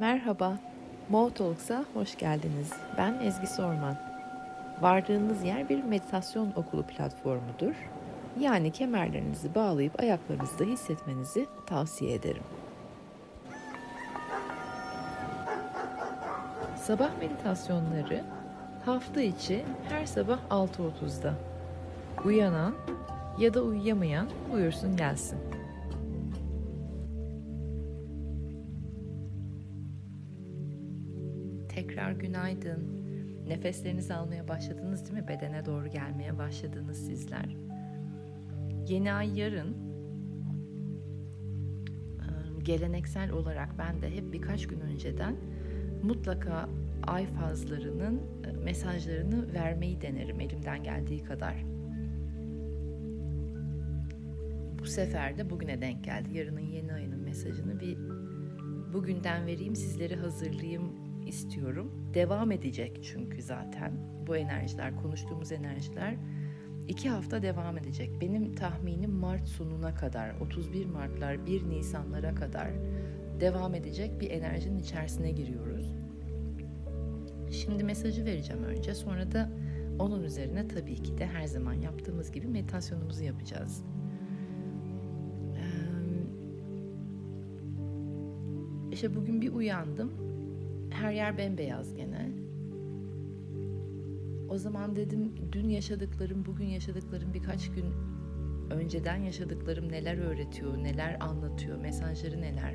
Merhaba, Mo hoş geldiniz. Ben Ezgi Sorman. Vardığınız yer bir meditasyon okulu platformudur. Yani kemerlerinizi bağlayıp ayaklarınızda hissetmenizi tavsiye ederim. Sabah meditasyonları hafta içi her sabah 6.30'da. Uyanan ya da uyuyamayan buyursun gelsin. Günaydın. Nefeslerinizi almaya başladınız değil mi? Bedene doğru gelmeye başladınız sizler. Yeni ay yarın. Geleneksel olarak ben de hep birkaç gün önceden mutlaka ay fazlarının mesajlarını vermeyi denerim elimden geldiği kadar. Bu sefer de bugüne denk geldi. Yarının yeni ayının mesajını bir bugünden vereyim, sizleri hazırlayayım istiyorum. Devam edecek çünkü zaten bu enerjiler, konuştuğumuz enerjiler iki hafta devam edecek. Benim tahminim Mart sonuna kadar, 31 Martlar, 1 Nisanlara kadar devam edecek bir enerjinin içerisine giriyoruz. Şimdi mesajı vereceğim önce, sonra da onun üzerine tabii ki de her zaman yaptığımız gibi meditasyonumuzu yapacağız. İşte bugün bir uyandım her yer bembeyaz gene. O zaman dedim dün yaşadıklarım, bugün yaşadıklarım birkaç gün önceden yaşadıklarım neler öğretiyor, neler anlatıyor, mesajları neler.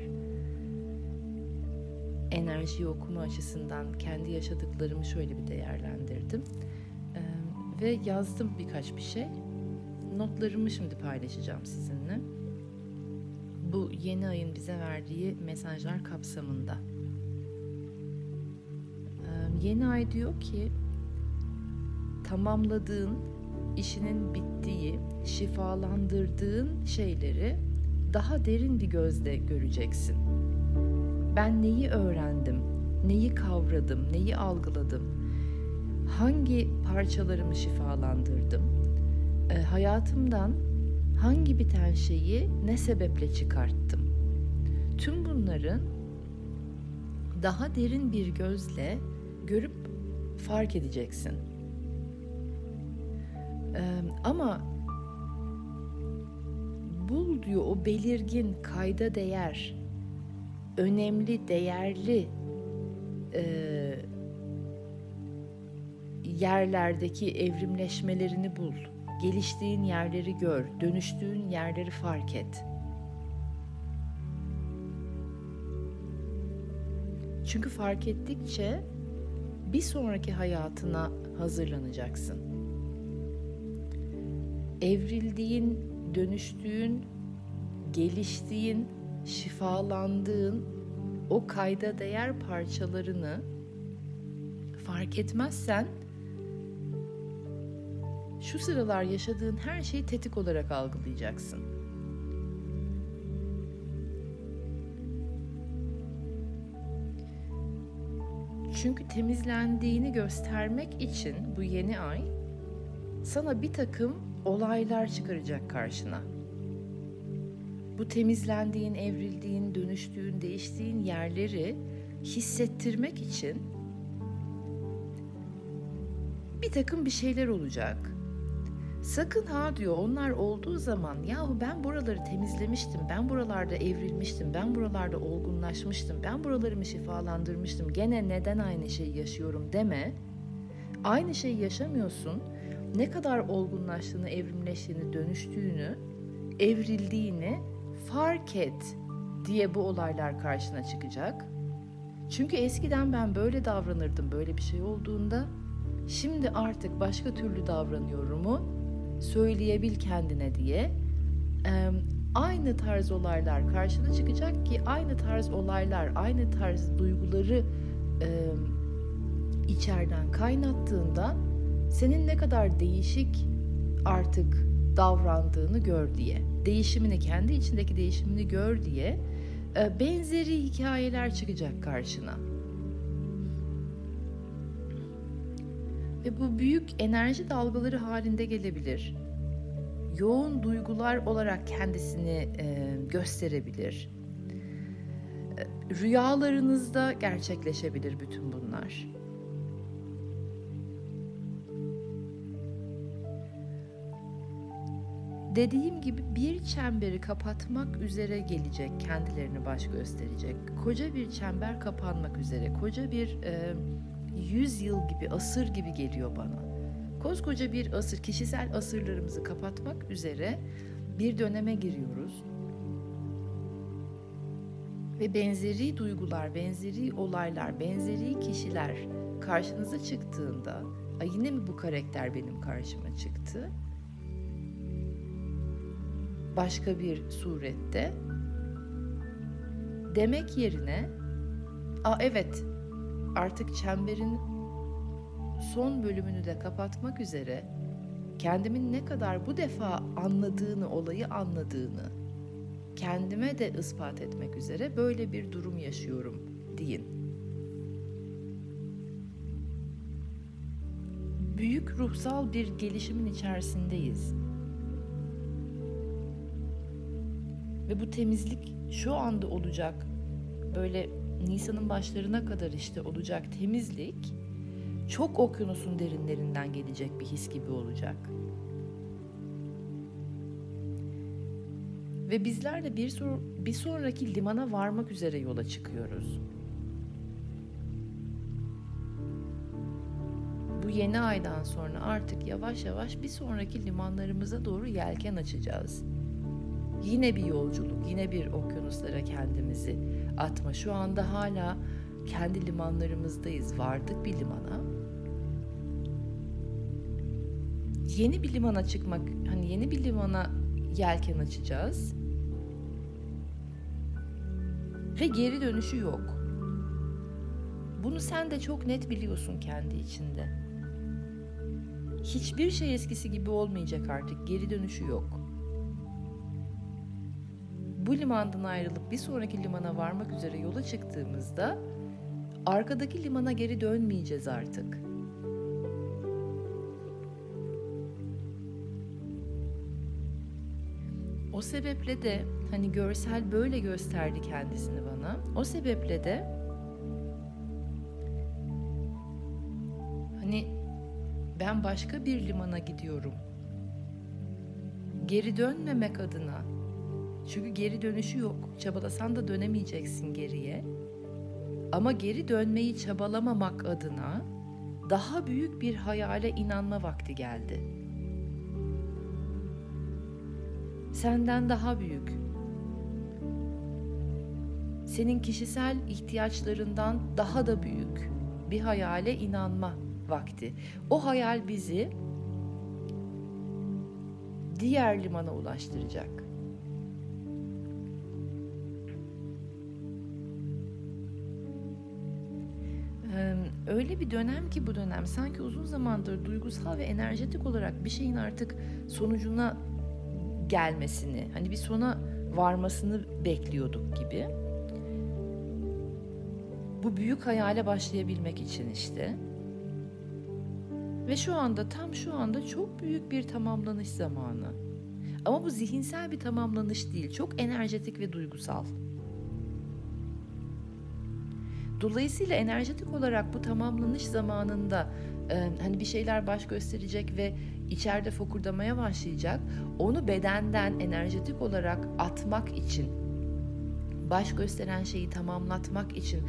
Enerji okuma açısından kendi yaşadıklarımı şöyle bir değerlendirdim. Ee, ve yazdım birkaç bir şey. Notlarımı şimdi paylaşacağım sizinle. Bu yeni ayın bize verdiği mesajlar kapsamında yeni ay diyor ki tamamladığın, işinin bittiği, şifalandırdığın şeyleri daha derin bir gözle göreceksin. Ben neyi öğrendim, neyi kavradım, neyi algıladım, hangi parçalarımı şifalandırdım, e, hayatımdan hangi biten şeyi ne sebeple çıkarttım. Tüm bunların daha derin bir gözle görüp fark edeceksin. Ee, ama bul diyor o belirgin, kayda değer, önemli, değerli e, yerlerdeki evrimleşmelerini bul. Geliştiğin yerleri gör, dönüştüğün yerleri fark et. Çünkü fark ettikçe bir sonraki hayatına hazırlanacaksın. Evrildiğin, dönüştüğün, geliştiğin, şifalandığın o kayda değer parçalarını fark etmezsen şu sıralar yaşadığın her şeyi tetik olarak algılayacaksın. Çünkü temizlendiğini göstermek için bu yeni ay sana bir takım olaylar çıkaracak karşına. Bu temizlendiğin, evrildiğin, dönüştüğün, değiştiğin yerleri hissettirmek için bir takım bir şeyler olacak. Sakın ha diyor onlar olduğu zaman yahu ben buraları temizlemiştim, ben buralarda evrilmiştim, ben buralarda olgunlaşmıştım, ben buralarımı şifalandırmıştım. Gene neden aynı şeyi yaşıyorum deme. Aynı şeyi yaşamıyorsun. Ne kadar olgunlaştığını, evrimleştiğini, dönüştüğünü, evrildiğini fark et diye bu olaylar karşına çıkacak. Çünkü eskiden ben böyle davranırdım böyle bir şey olduğunda. Şimdi artık başka türlü davranıyorumu söyleyebil kendine diye aynı tarz olaylar karşına çıkacak ki aynı tarz olaylar, aynı tarz duyguları içeriden kaynattığında senin ne kadar değişik artık davrandığını gör diye, değişimini kendi içindeki değişimini gör diye benzeri hikayeler çıkacak karşına. Ve bu büyük enerji dalgaları halinde gelebilir. Yoğun duygular olarak kendisini e, gösterebilir. Rüyalarınızda gerçekleşebilir bütün bunlar. Dediğim gibi bir çemberi kapatmak üzere gelecek, kendilerini baş gösterecek. Koca bir çember kapanmak üzere, koca bir e, yüz yıl gibi, asır gibi geliyor bana. Koskoca bir asır, kişisel asırlarımızı kapatmak üzere bir döneme giriyoruz. Ve benzeri duygular, benzeri olaylar, benzeri kişiler karşınıza çıktığında, Ay yine mi bu karakter benim karşıma çıktı? başka bir surette demek yerine a evet artık çemberin son bölümünü de kapatmak üzere kendimin ne kadar bu defa anladığını, olayı anladığını kendime de ispat etmek üzere böyle bir durum yaşıyorum deyin. Büyük ruhsal bir gelişimin içerisindeyiz. Ve bu temizlik şu anda olacak. Böyle Nisan'ın başlarına kadar işte olacak temizlik çok okyanusun derinlerinden gelecek bir his gibi olacak. Ve bizler de bir, sor, bir sonraki limana varmak üzere yola çıkıyoruz. Bu yeni aydan sonra artık yavaş yavaş bir sonraki limanlarımıza doğru yelken açacağız. Yine bir yolculuk, yine bir okyanuslara kendimizi atma. Şu anda hala kendi limanlarımızdayız. Vardık bir limana. Yeni bir limana çıkmak, hani yeni bir limana yelken açacağız. Ve geri dönüşü yok. Bunu sen de çok net biliyorsun kendi içinde. Hiçbir şey eskisi gibi olmayacak artık. Geri dönüşü yok bu limandan ayrılıp bir sonraki limana varmak üzere yola çıktığımızda arkadaki limana geri dönmeyeceğiz artık. O sebeple de hani görsel böyle gösterdi kendisini bana. O sebeple de hani ben başka bir limana gidiyorum. Geri dönmemek adına çünkü geri dönüşü yok. Çabalasan da dönemeyeceksin geriye. Ama geri dönmeyi çabalamamak adına daha büyük bir hayale inanma vakti geldi. Senden daha büyük. Senin kişisel ihtiyaçlarından daha da büyük bir hayale inanma vakti. O hayal bizi diğer limana ulaştıracak. Öyle bir dönem ki bu dönem sanki uzun zamandır duygusal ve enerjetik olarak bir şeyin artık sonucuna gelmesini, hani bir sona varmasını bekliyorduk gibi. Bu büyük hayale başlayabilmek için işte. Ve şu anda tam şu anda çok büyük bir tamamlanış zamanı. Ama bu zihinsel bir tamamlanış değil, çok enerjetik ve duygusal. Dolayısıyla enerjetik olarak bu tamamlanış zamanında e, hani bir şeyler baş gösterecek ve içeride fokurdamaya başlayacak. Onu bedenden enerjetik olarak atmak için baş gösteren şeyi tamamlatmak için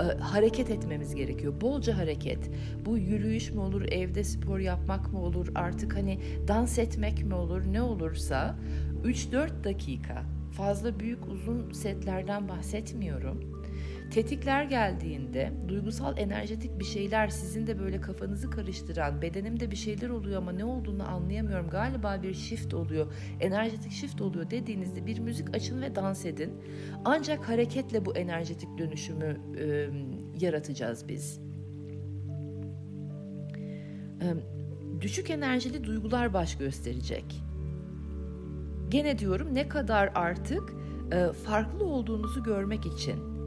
e, hareket etmemiz gerekiyor. Bolca hareket. Bu yürüyüş mü olur, evde spor yapmak mı olur, artık hani dans etmek mi olur, ne olursa 3-4 dakika. Fazla büyük uzun setlerden bahsetmiyorum Tetikler geldiğinde duygusal enerjetik bir şeyler sizin de böyle kafanızı karıştıran bedenimde bir şeyler oluyor ama ne olduğunu anlayamıyorum galiba bir shift oluyor enerjetik shift oluyor dediğinizde bir müzik açın ve dans edin ancak hareketle bu enerjetik dönüşümü e, yaratacağız biz. E, düşük enerjili duygular baş gösterecek. Gene diyorum ne kadar artık farklı olduğunuzu görmek için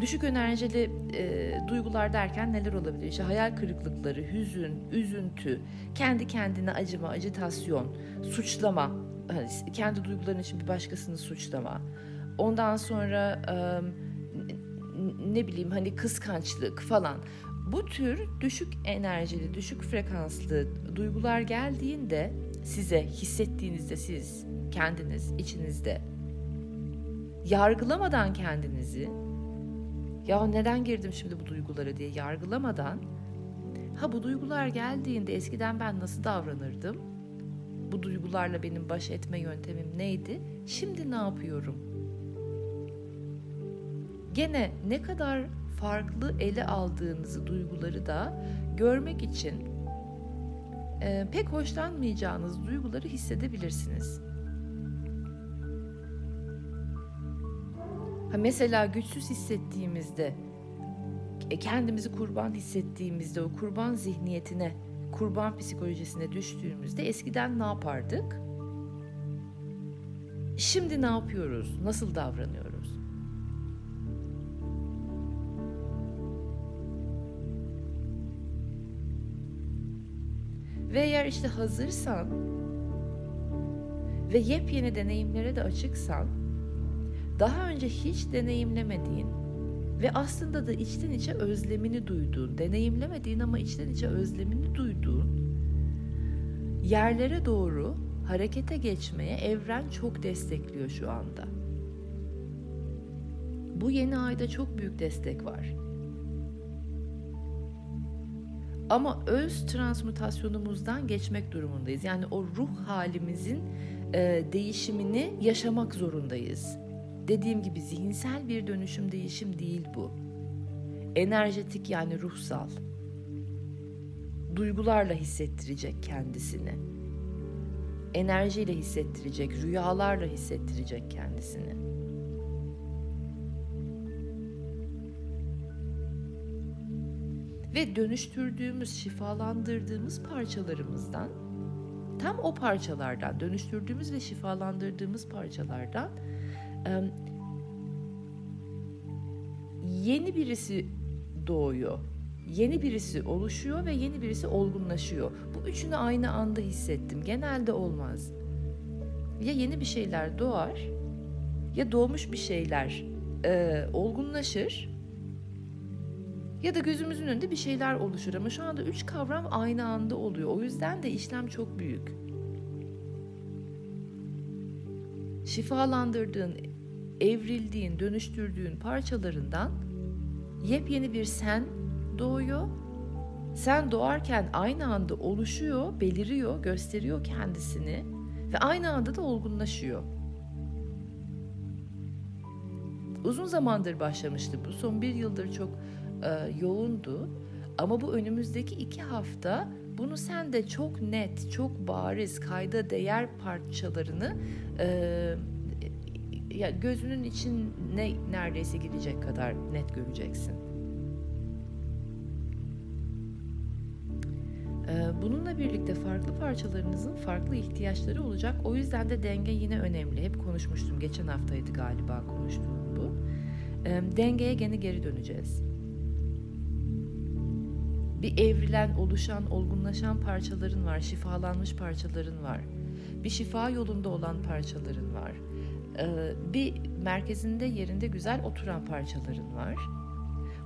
Düşük enerjili e, duygular derken neler olabilir? İşte hayal kırıklıkları, hüzün, üzüntü, kendi kendine acıma, acitasyon, suçlama, hani kendi duyguların için bir başkasını suçlama. ondan sonra ne bileyim hani kıskançlık falan. Bu tür düşük enerjili, düşük frekanslı duygular geldiğinde size hissettiğinizde siz kendiniz içinizde yargılamadan kendinizi ya neden girdim şimdi bu duygulara diye yargılamadan ha bu duygular geldiğinde eskiden ben nasıl davranırdım? Bu duygularla benim baş etme yöntemim neydi? Şimdi ne yapıyorum? Gene ne kadar farklı ele aldığınızı duyguları da görmek için e, pek hoşlanmayacağınız duyguları hissedebilirsiniz. Ha mesela güçsüz hissettiğimizde, e, kendimizi kurban hissettiğimizde o kurban zihniyetine, kurban psikolojisine düştüğümüzde eskiden ne yapardık? Şimdi ne yapıyoruz? Nasıl davranıyoruz? Ve eğer işte hazırsan ve yepyeni deneyimlere de açıksan, daha önce hiç deneyimlemediğin ve aslında da içten içe özlemini duyduğun, deneyimlemediğin ama içten içe özlemini duyduğun yerlere doğru harekete geçmeye evren çok destekliyor şu anda. Bu yeni ayda çok büyük destek var. Ama öz transmutasyonumuzdan geçmek durumundayız. Yani o ruh halimizin e, değişimini yaşamak zorundayız. Dediğim gibi zihinsel bir dönüşüm değişim değil bu. Enerjetik yani ruhsal. Duygularla hissettirecek kendisini. Enerjiyle hissettirecek, rüyalarla hissettirecek kendisini. Ve dönüştürdüğümüz, şifalandırdığımız parçalarımızdan tam o parçalardan, dönüştürdüğümüz ve şifalandırdığımız parçalardan yeni birisi doğuyor. Yeni birisi oluşuyor ve yeni birisi olgunlaşıyor. Bu üçünü aynı anda hissettim. Genelde olmaz. Ya yeni bir şeyler doğar ya doğmuş bir şeyler e, olgunlaşır ya da gözümüzün önünde bir şeyler oluşur ama şu anda üç kavram aynı anda oluyor. O yüzden de işlem çok büyük. Şifalandırdığın, evrildiğin, dönüştürdüğün parçalarından yepyeni bir sen doğuyor. Sen doğarken aynı anda oluşuyor, beliriyor, gösteriyor kendisini ve aynı anda da olgunlaşıyor. Uzun zamandır başlamıştı bu. Son bir yıldır çok e, yoğundu. Ama bu önümüzdeki iki hafta bunu sen de çok net, çok bariz, kayda değer parçalarını e, ya gözünün içine neredeyse girecek kadar net göreceksin. E, bununla birlikte farklı parçalarınızın farklı ihtiyaçları olacak. O yüzden de denge yine önemli. Hep konuşmuştum. Geçen haftaydı galiba konuştuğum bu. E, dengeye gene geri döneceğiz bir evrilen, oluşan, olgunlaşan parçaların var, şifalanmış parçaların var. Bir şifa yolunda olan parçaların var. Ee, bir merkezinde yerinde güzel oturan parçaların var.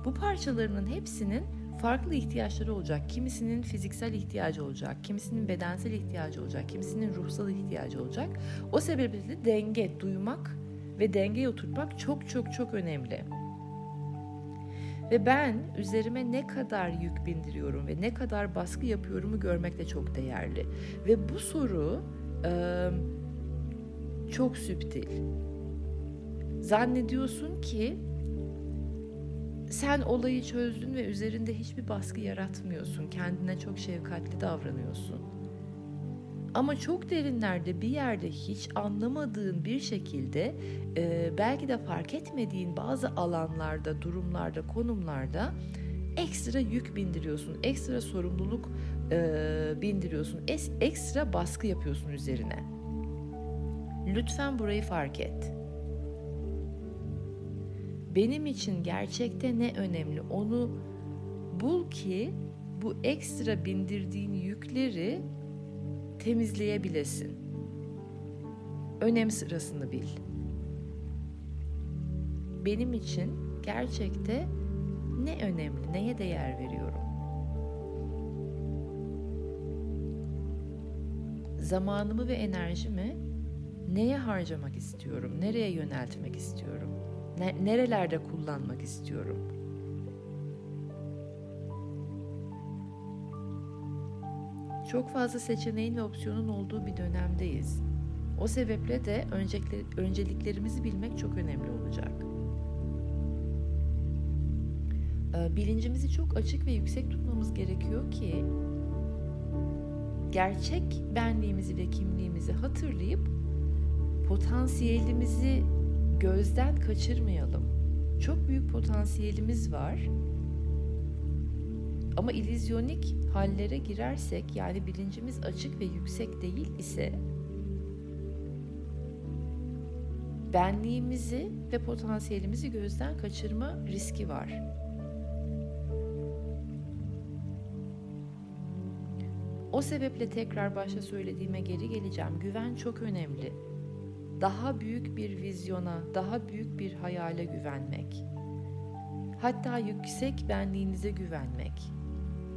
Bu parçalarının hepsinin farklı ihtiyaçları olacak. Kimisinin fiziksel ihtiyacı olacak, kimisinin bedensel ihtiyacı olacak, kimisinin ruhsal ihtiyacı olacak. O sebeple denge, duymak ve dengeye oturtmak çok çok çok önemli. Ve ben üzerime ne kadar yük bindiriyorum ve ne kadar baskı yapıyorumu görmek de çok değerli. Ve bu soru e, çok süptil. Zannediyorsun ki sen olayı çözdün ve üzerinde hiçbir baskı yaratmıyorsun. Kendine çok şefkatli davranıyorsun. Ama çok derinlerde bir yerde hiç anlamadığın bir şekilde e, belki de fark etmediğin bazı alanlarda, durumlarda, konumlarda ekstra yük bindiriyorsun, ekstra sorumluluk e, bindiriyorsun, es, ekstra baskı yapıyorsun üzerine. Lütfen burayı fark et. Benim için gerçekte ne önemli onu bul ki bu ekstra bindirdiğin yükleri temizleyebilesin. Önem sırasını bil. benim için gerçekte ne önemli, neye değer veriyorum? Zamanımı ve enerjimi neye harcamak istiyorum? Nereye yöneltmek istiyorum? Ne, nerelerde kullanmak istiyorum? Çok fazla seçeneğin ve opsiyonun olduğu bir dönemdeyiz. O sebeple de önceliklerimizi bilmek çok önemli olacak. Ee, bilincimizi çok açık ve yüksek tutmamız gerekiyor ki gerçek benliğimizi ve kimliğimizi hatırlayıp potansiyelimizi gözden kaçırmayalım. Çok büyük potansiyelimiz var. Ama ilizyonik hallere girersek yani bilincimiz açık ve yüksek değil ise benliğimizi ve potansiyelimizi gözden kaçırma riski var. O sebeple tekrar başta söylediğime geri geleceğim. Güven çok önemli. Daha büyük bir vizyona, daha büyük bir hayale güvenmek. Hatta yüksek benliğinize güvenmek.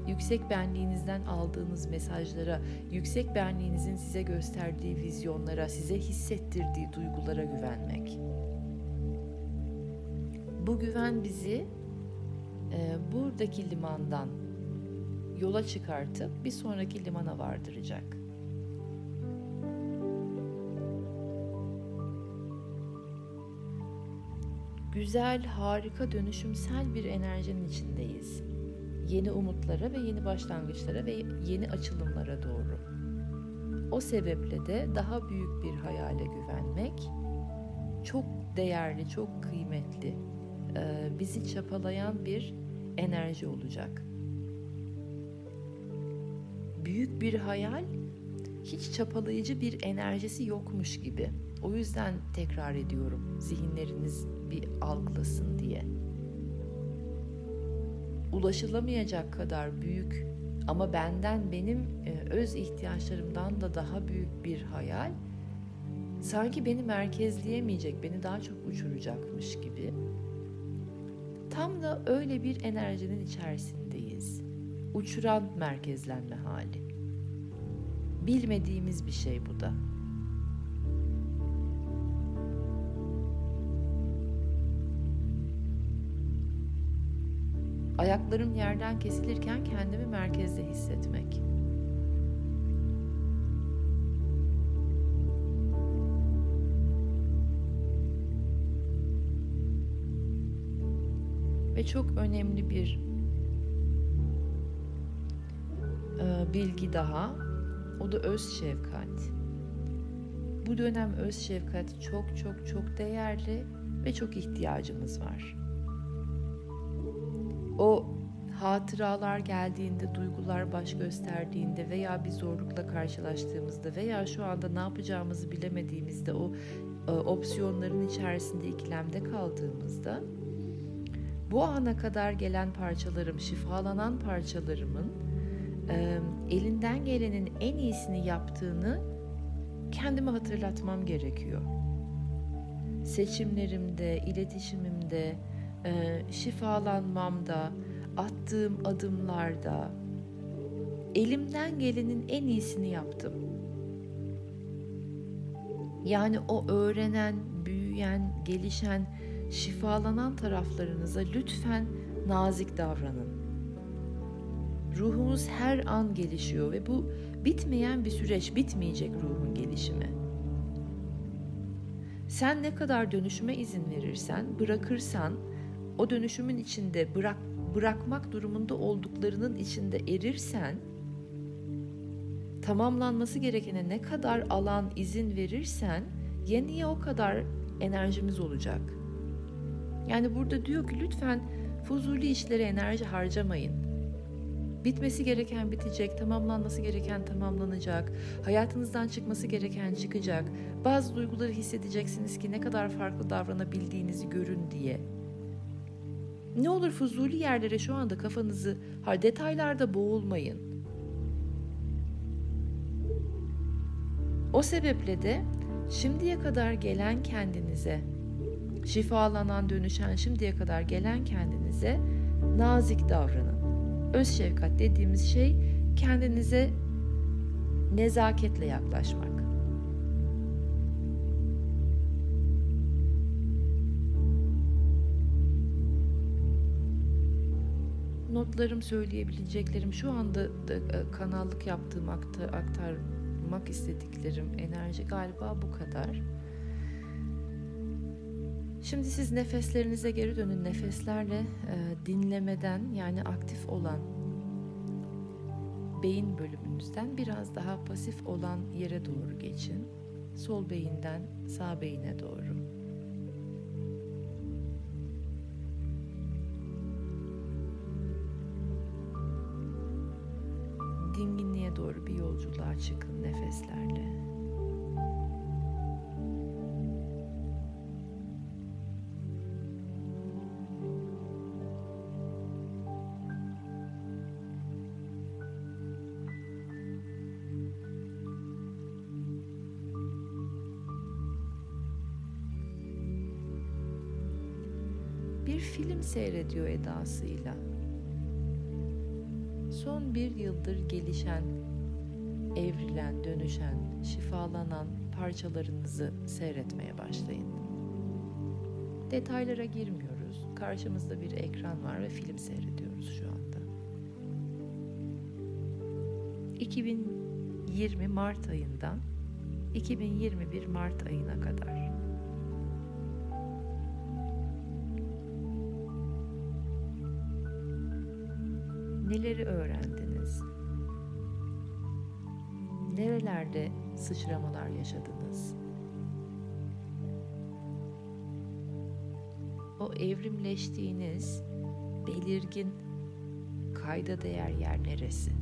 Yüksek benliğinizden aldığınız mesajlara, yüksek benliğinizin size gösterdiği vizyonlara, size hissettirdiği duygulara güvenmek. Bu güven bizi e, buradaki limandan yola çıkartıp bir sonraki limana vardıracak. Güzel, harika, dönüşümsel bir enerjinin içindeyiz. Yeni umutlara ve yeni başlangıçlara ve yeni açılımlara doğru. O sebeple de daha büyük bir hayale güvenmek çok değerli, çok kıymetli, bizi çapalayan bir enerji olacak büyük bir hayal hiç çapalayıcı bir enerjisi yokmuş gibi. O yüzden tekrar ediyorum zihinleriniz bir algılasın diye. Ulaşılamayacak kadar büyük ama benden benim e, öz ihtiyaçlarımdan da daha büyük bir hayal sanki beni merkezleyemeyecek, beni daha çok uçuracakmış gibi. Tam da öyle bir enerjinin içerisindeyiz uçuran merkezlenme hali. Bilmediğimiz bir şey bu da. Ayaklarım yerden kesilirken kendimi merkezde hissetmek. Ve çok önemli bir e, bilgi daha. O da öz şefkat. Bu dönem öz şefkat çok çok çok değerli ve çok ihtiyacımız var. O hatıralar geldiğinde, duygular baş gösterdiğinde veya bir zorlukla karşılaştığımızda veya şu anda ne yapacağımızı bilemediğimizde o e, opsiyonların içerisinde ikilemde kaldığımızda bu ana kadar gelen parçalarım, şifalanan parçalarımın e, elinden gelenin en iyisini yaptığını kendime hatırlatmam gerekiyor. Seçimlerimde, iletişimimde, şifalanmamda, attığım adımlarda elimden gelenin en iyisini yaptım. Yani o öğrenen, büyüyen, gelişen, şifalanan taraflarınıza lütfen nazik davranın. Ruhumuz her an gelişiyor ve bu bitmeyen bir süreç, bitmeyecek ruhun gelişimi. Sen ne kadar dönüşüme izin verirsen, bırakırsan, o dönüşümün içinde bırak bırakmak durumunda olduklarının içinde erirsen, tamamlanması gerekene ne kadar alan izin verirsen, yeniye o kadar enerjimiz olacak. Yani burada diyor ki lütfen fuzuli işlere enerji harcamayın. Bitmesi gereken bitecek, tamamlanması gereken tamamlanacak, hayatınızdan çıkması gereken çıkacak. Bazı duyguları hissedeceksiniz ki ne kadar farklı davranabildiğinizi görün diye. Ne olur fuzuli yerlere şu anda kafanızı detaylarda boğulmayın. O sebeple de şimdiye kadar gelen kendinize şifalanan, dönüşen, şimdiye kadar gelen kendinize nazik davranın. Öz şefkat dediğimiz şey kendinize nezaketle yaklaşmak. Notlarım, söyleyebileceklerim, şu anda da e, kanallık yaptığım, aktarmak istediklerim, enerji galiba bu kadar. Şimdi siz nefeslerinize geri dönün. Nefeslerle e, dinlemeden yani aktif olan beyin bölümünüzden biraz daha pasif olan yere doğru geçin. Sol beyinden sağ beyine doğru. Yolculuğa çıkın nefeslerle. bir film seyrediyor edasıyla. Son bir yıldır gelişen, evrilen, dönüşen, şifalanan parçalarınızı seyretmeye başlayın. Detaylara girmiyoruz. Karşımızda bir ekran var ve film seyrediyoruz şu anda. 2020 Mart ayından 2021 Mart ayına kadar Neleri öğrendiniz? Nerelerde sıçramalar yaşadınız? O evrimleştiğiniz belirgin kayda değer yer neresi?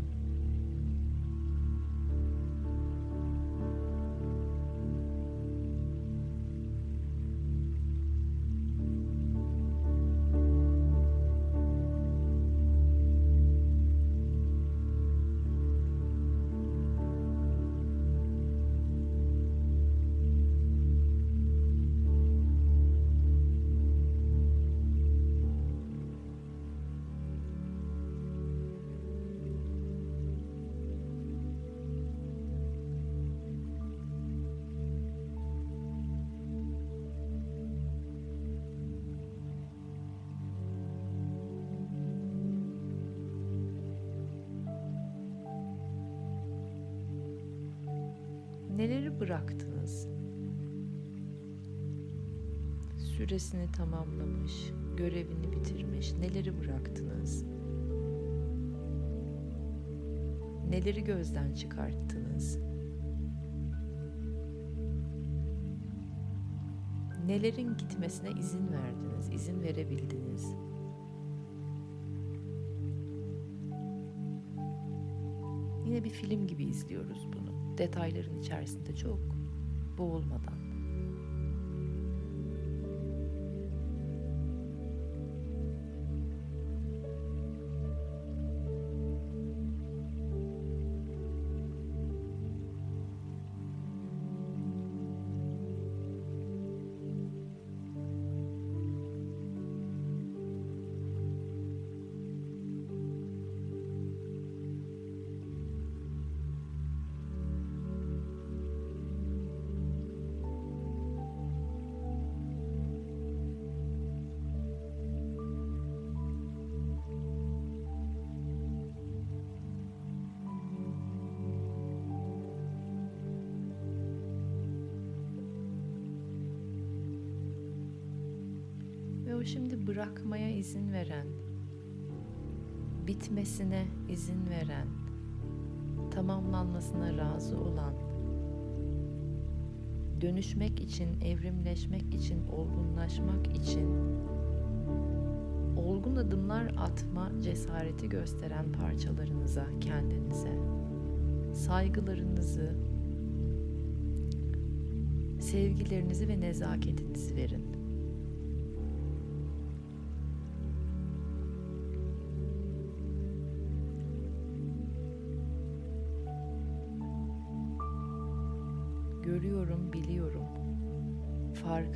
Bıraktınız? Süresini tamamlamış, görevini bitirmiş. Neleri bıraktınız? Neleri gözden çıkarttınız? Nelerin gitmesine izin verdiniz, izin verebildiniz? Yine bir film gibi izliyoruz bunu detayların içerisinde çok boğulmadan. Bırakmaya izin veren, bitmesine izin veren, tamamlanmasına razı olan, dönüşmek için, evrimleşmek için, olgunlaşmak için olgun adımlar atma cesareti gösteren parçalarınıza, kendinize saygılarınızı, sevgilerinizi ve nezaketinizi verin.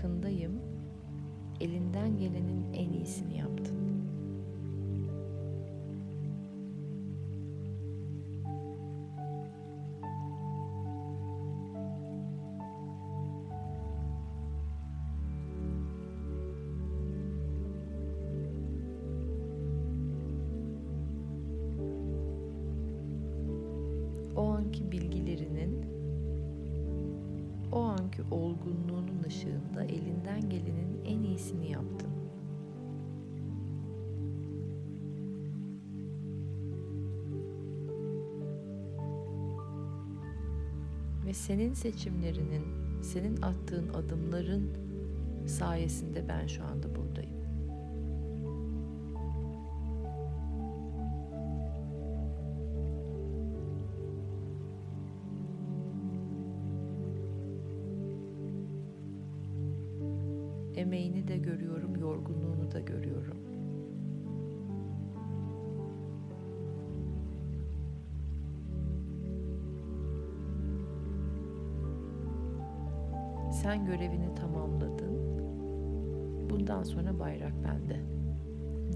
Farkındayım elinden gelenin en iyisini yaptın. Anki olgunluğunun ışığında elinden gelenin en iyisini yaptın. Ve senin seçimlerinin, senin attığın adımların sayesinde ben şu anda buradayım. Emeğini de görüyorum, yorgunluğunu da görüyorum. Sen görevini tamamladın. Bundan sonra bayrak bende.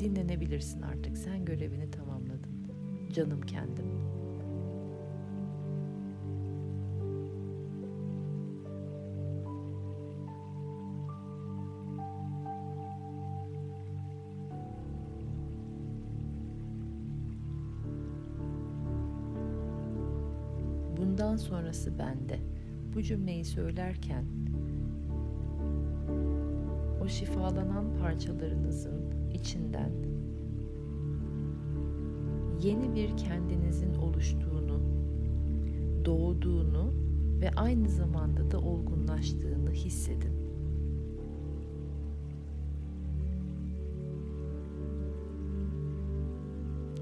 Dinlenebilirsin artık. Sen görevini tamamladın. Canım kendim. Cümleyi söylerken o şifalanan parçalarınızın içinden yeni bir kendinizin oluştuğunu, doğduğunu ve aynı zamanda da olgunlaştığını hissedin.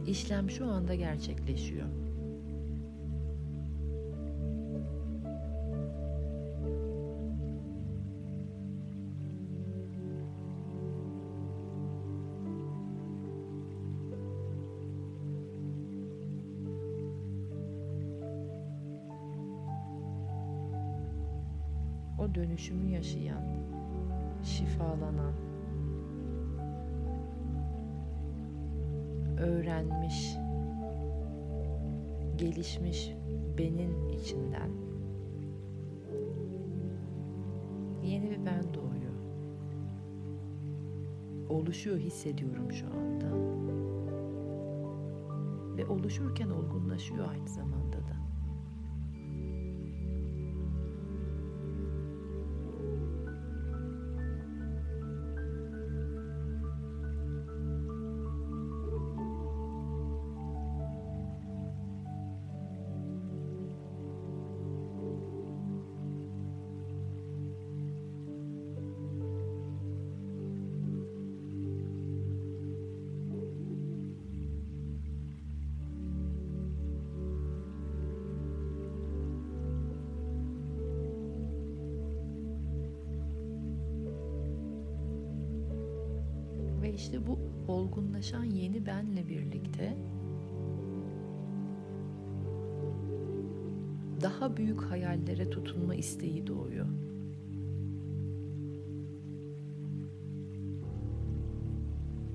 İşlem şu anda gerçekleşiyor. Dönüşümü yaşayan, şifalanan, öğrenmiş, gelişmiş benin içinden yeni bir ben doğuyor. Oluşuyor hissediyorum şu anda. Ve oluşurken olgunlaşıyor aynı zamanda da. İşte bu olgunlaşan yeni benle birlikte daha büyük hayallere tutunma isteği doğuyor.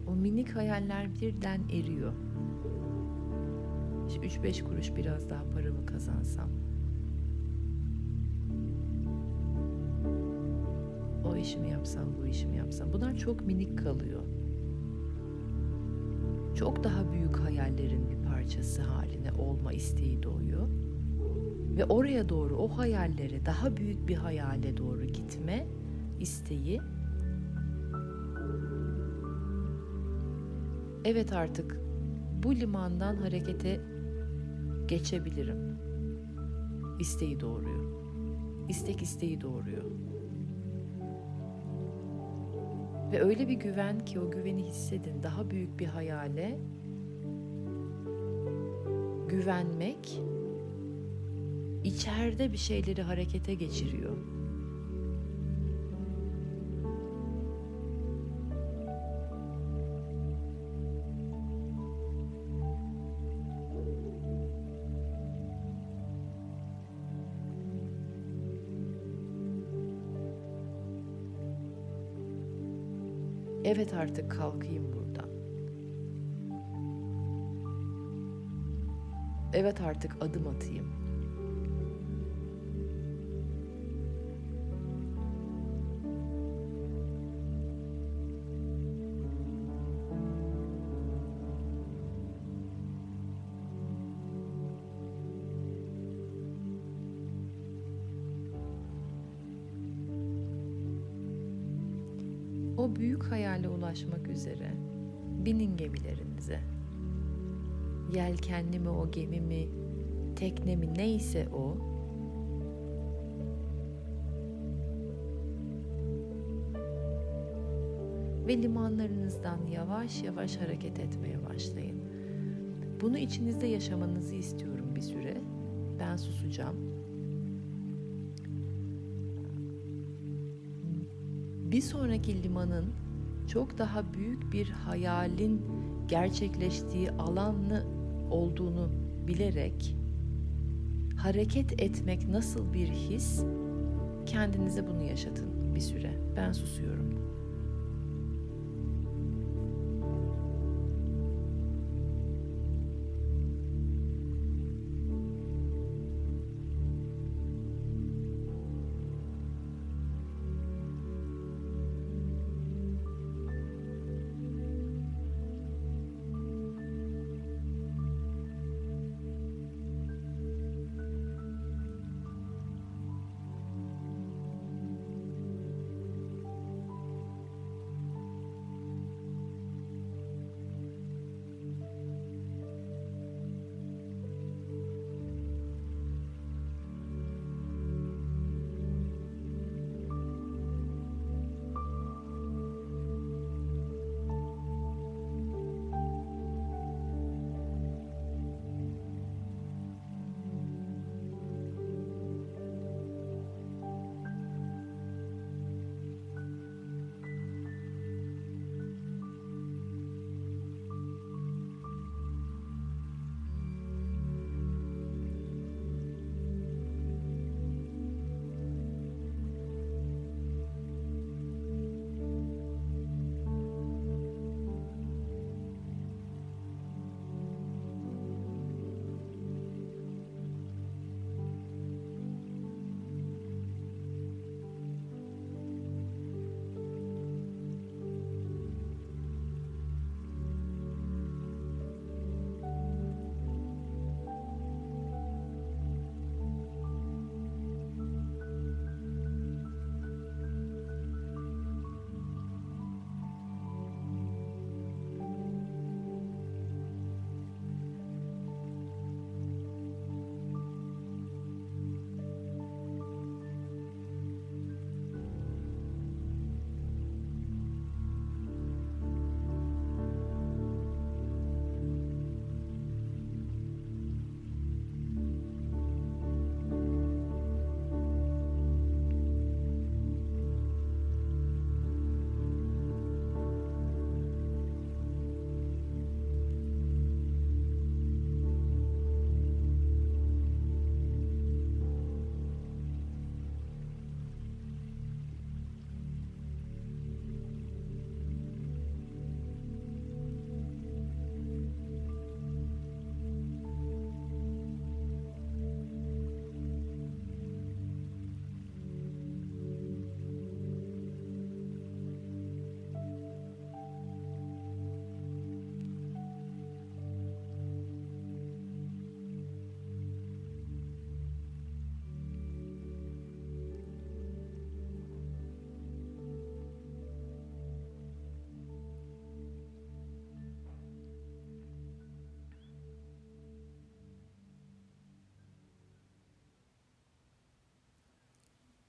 O minik hayaller birden eriyor. İşte 3-5 kuruş biraz daha paramı kazansam. O işimi yapsam, bu işimi yapsam. Bunlar çok minik kalıyor. Çok daha büyük hayallerin bir parçası haline olma isteği doğuyor. Ve oraya doğru, o hayallere, daha büyük bir hayale doğru gitme isteği Evet artık bu limandan harekete geçebilirim. İsteği doğuruyor. İstek isteği doğuruyor. Ve öyle bir güven ki o güveni hissedin. Daha büyük bir hayale güvenmek içeride bir şeyleri harekete geçiriyor. Artık kalkayım buradan. Evet artık adım atayım. Binin gemilerinize. Yelkenli mi o gemi mi, tekne mi neyse o. Ve limanlarınızdan yavaş yavaş hareket etmeye başlayın. Bunu içinizde yaşamanızı istiyorum bir süre. Ben susacağım. Bir sonraki limanın çok daha büyük bir hayalin gerçekleştiği alanlı olduğunu bilerek hareket etmek nasıl bir his kendinize bunu yaşatın bir süre. Ben susuyorum.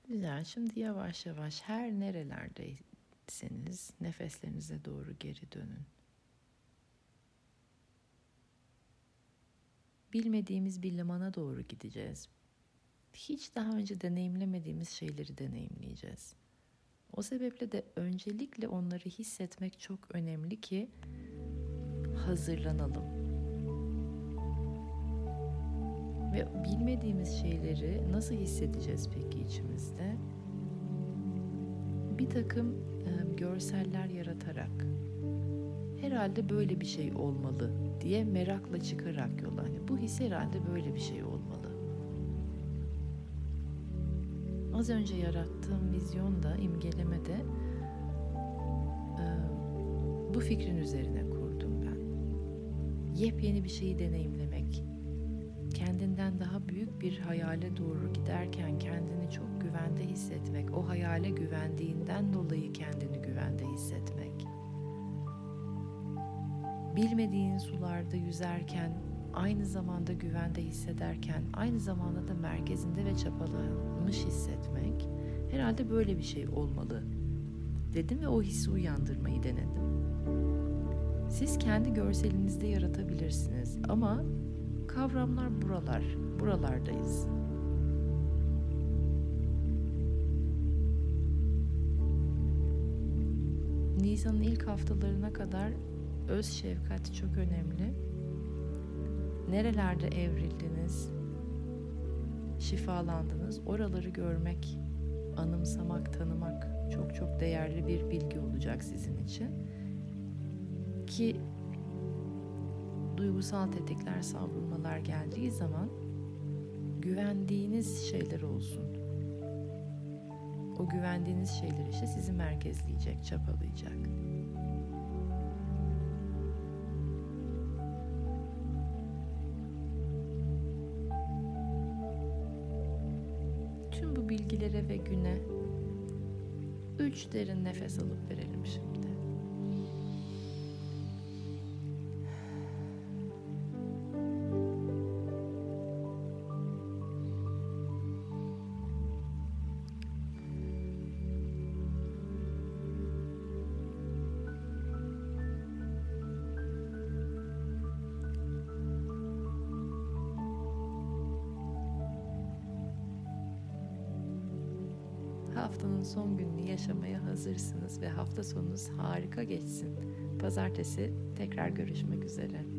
Güzel. Şimdi yavaş yavaş her nerelerdeyseniz nefeslerinize doğru geri dönün. Bilmediğimiz bir limana doğru gideceğiz. Hiç daha önce deneyimlemediğimiz şeyleri deneyimleyeceğiz. O sebeple de öncelikle onları hissetmek çok önemli ki hazırlanalım. Ve bilmediğimiz şeyleri nasıl hissedeceğiz peki içimizde? Bir takım e, görseller yaratarak herhalde böyle bir şey olmalı diye merakla çıkarak yola. Hani bu his herhalde böyle bir şey olmalı. Az önce yarattığım vizyonda, imgelemede e, bu fikrin üzerine kurdum ben. Yepyeni bir şeyi deneyimlemek, kendinden daha büyük bir hayale doğru giderken kendini çok güvende hissetmek, o hayale güvendiğinden dolayı kendini güvende hissetmek. Bilmediğin sularda yüzerken, aynı zamanda güvende hissederken, aynı zamanda da merkezinde ve çapalamış hissetmek herhalde böyle bir şey olmalı dedim ve o hissi uyandırmayı denedim. Siz kendi görselinizde yaratabilirsiniz ama kavramlar buralar, buralardayız. Nisan'ın ilk haftalarına kadar öz şefkat çok önemli. Nerelerde evrildiniz, şifalandınız, oraları görmek, anımsamak, tanımak çok çok değerli bir bilgi olacak sizin için. Ki duygusal tetikler, savrulmalar geldiği zaman güvendiğiniz şeyler olsun. O güvendiğiniz şeyler işte sizi merkezleyecek, çapalayacak. Tüm bu bilgilere ve güne üç derin nefes alıp verelim şimdi. Yaşamaya hazırsınız ve hafta sonunuz harika geçsin. Pazartesi tekrar görüşmek üzere.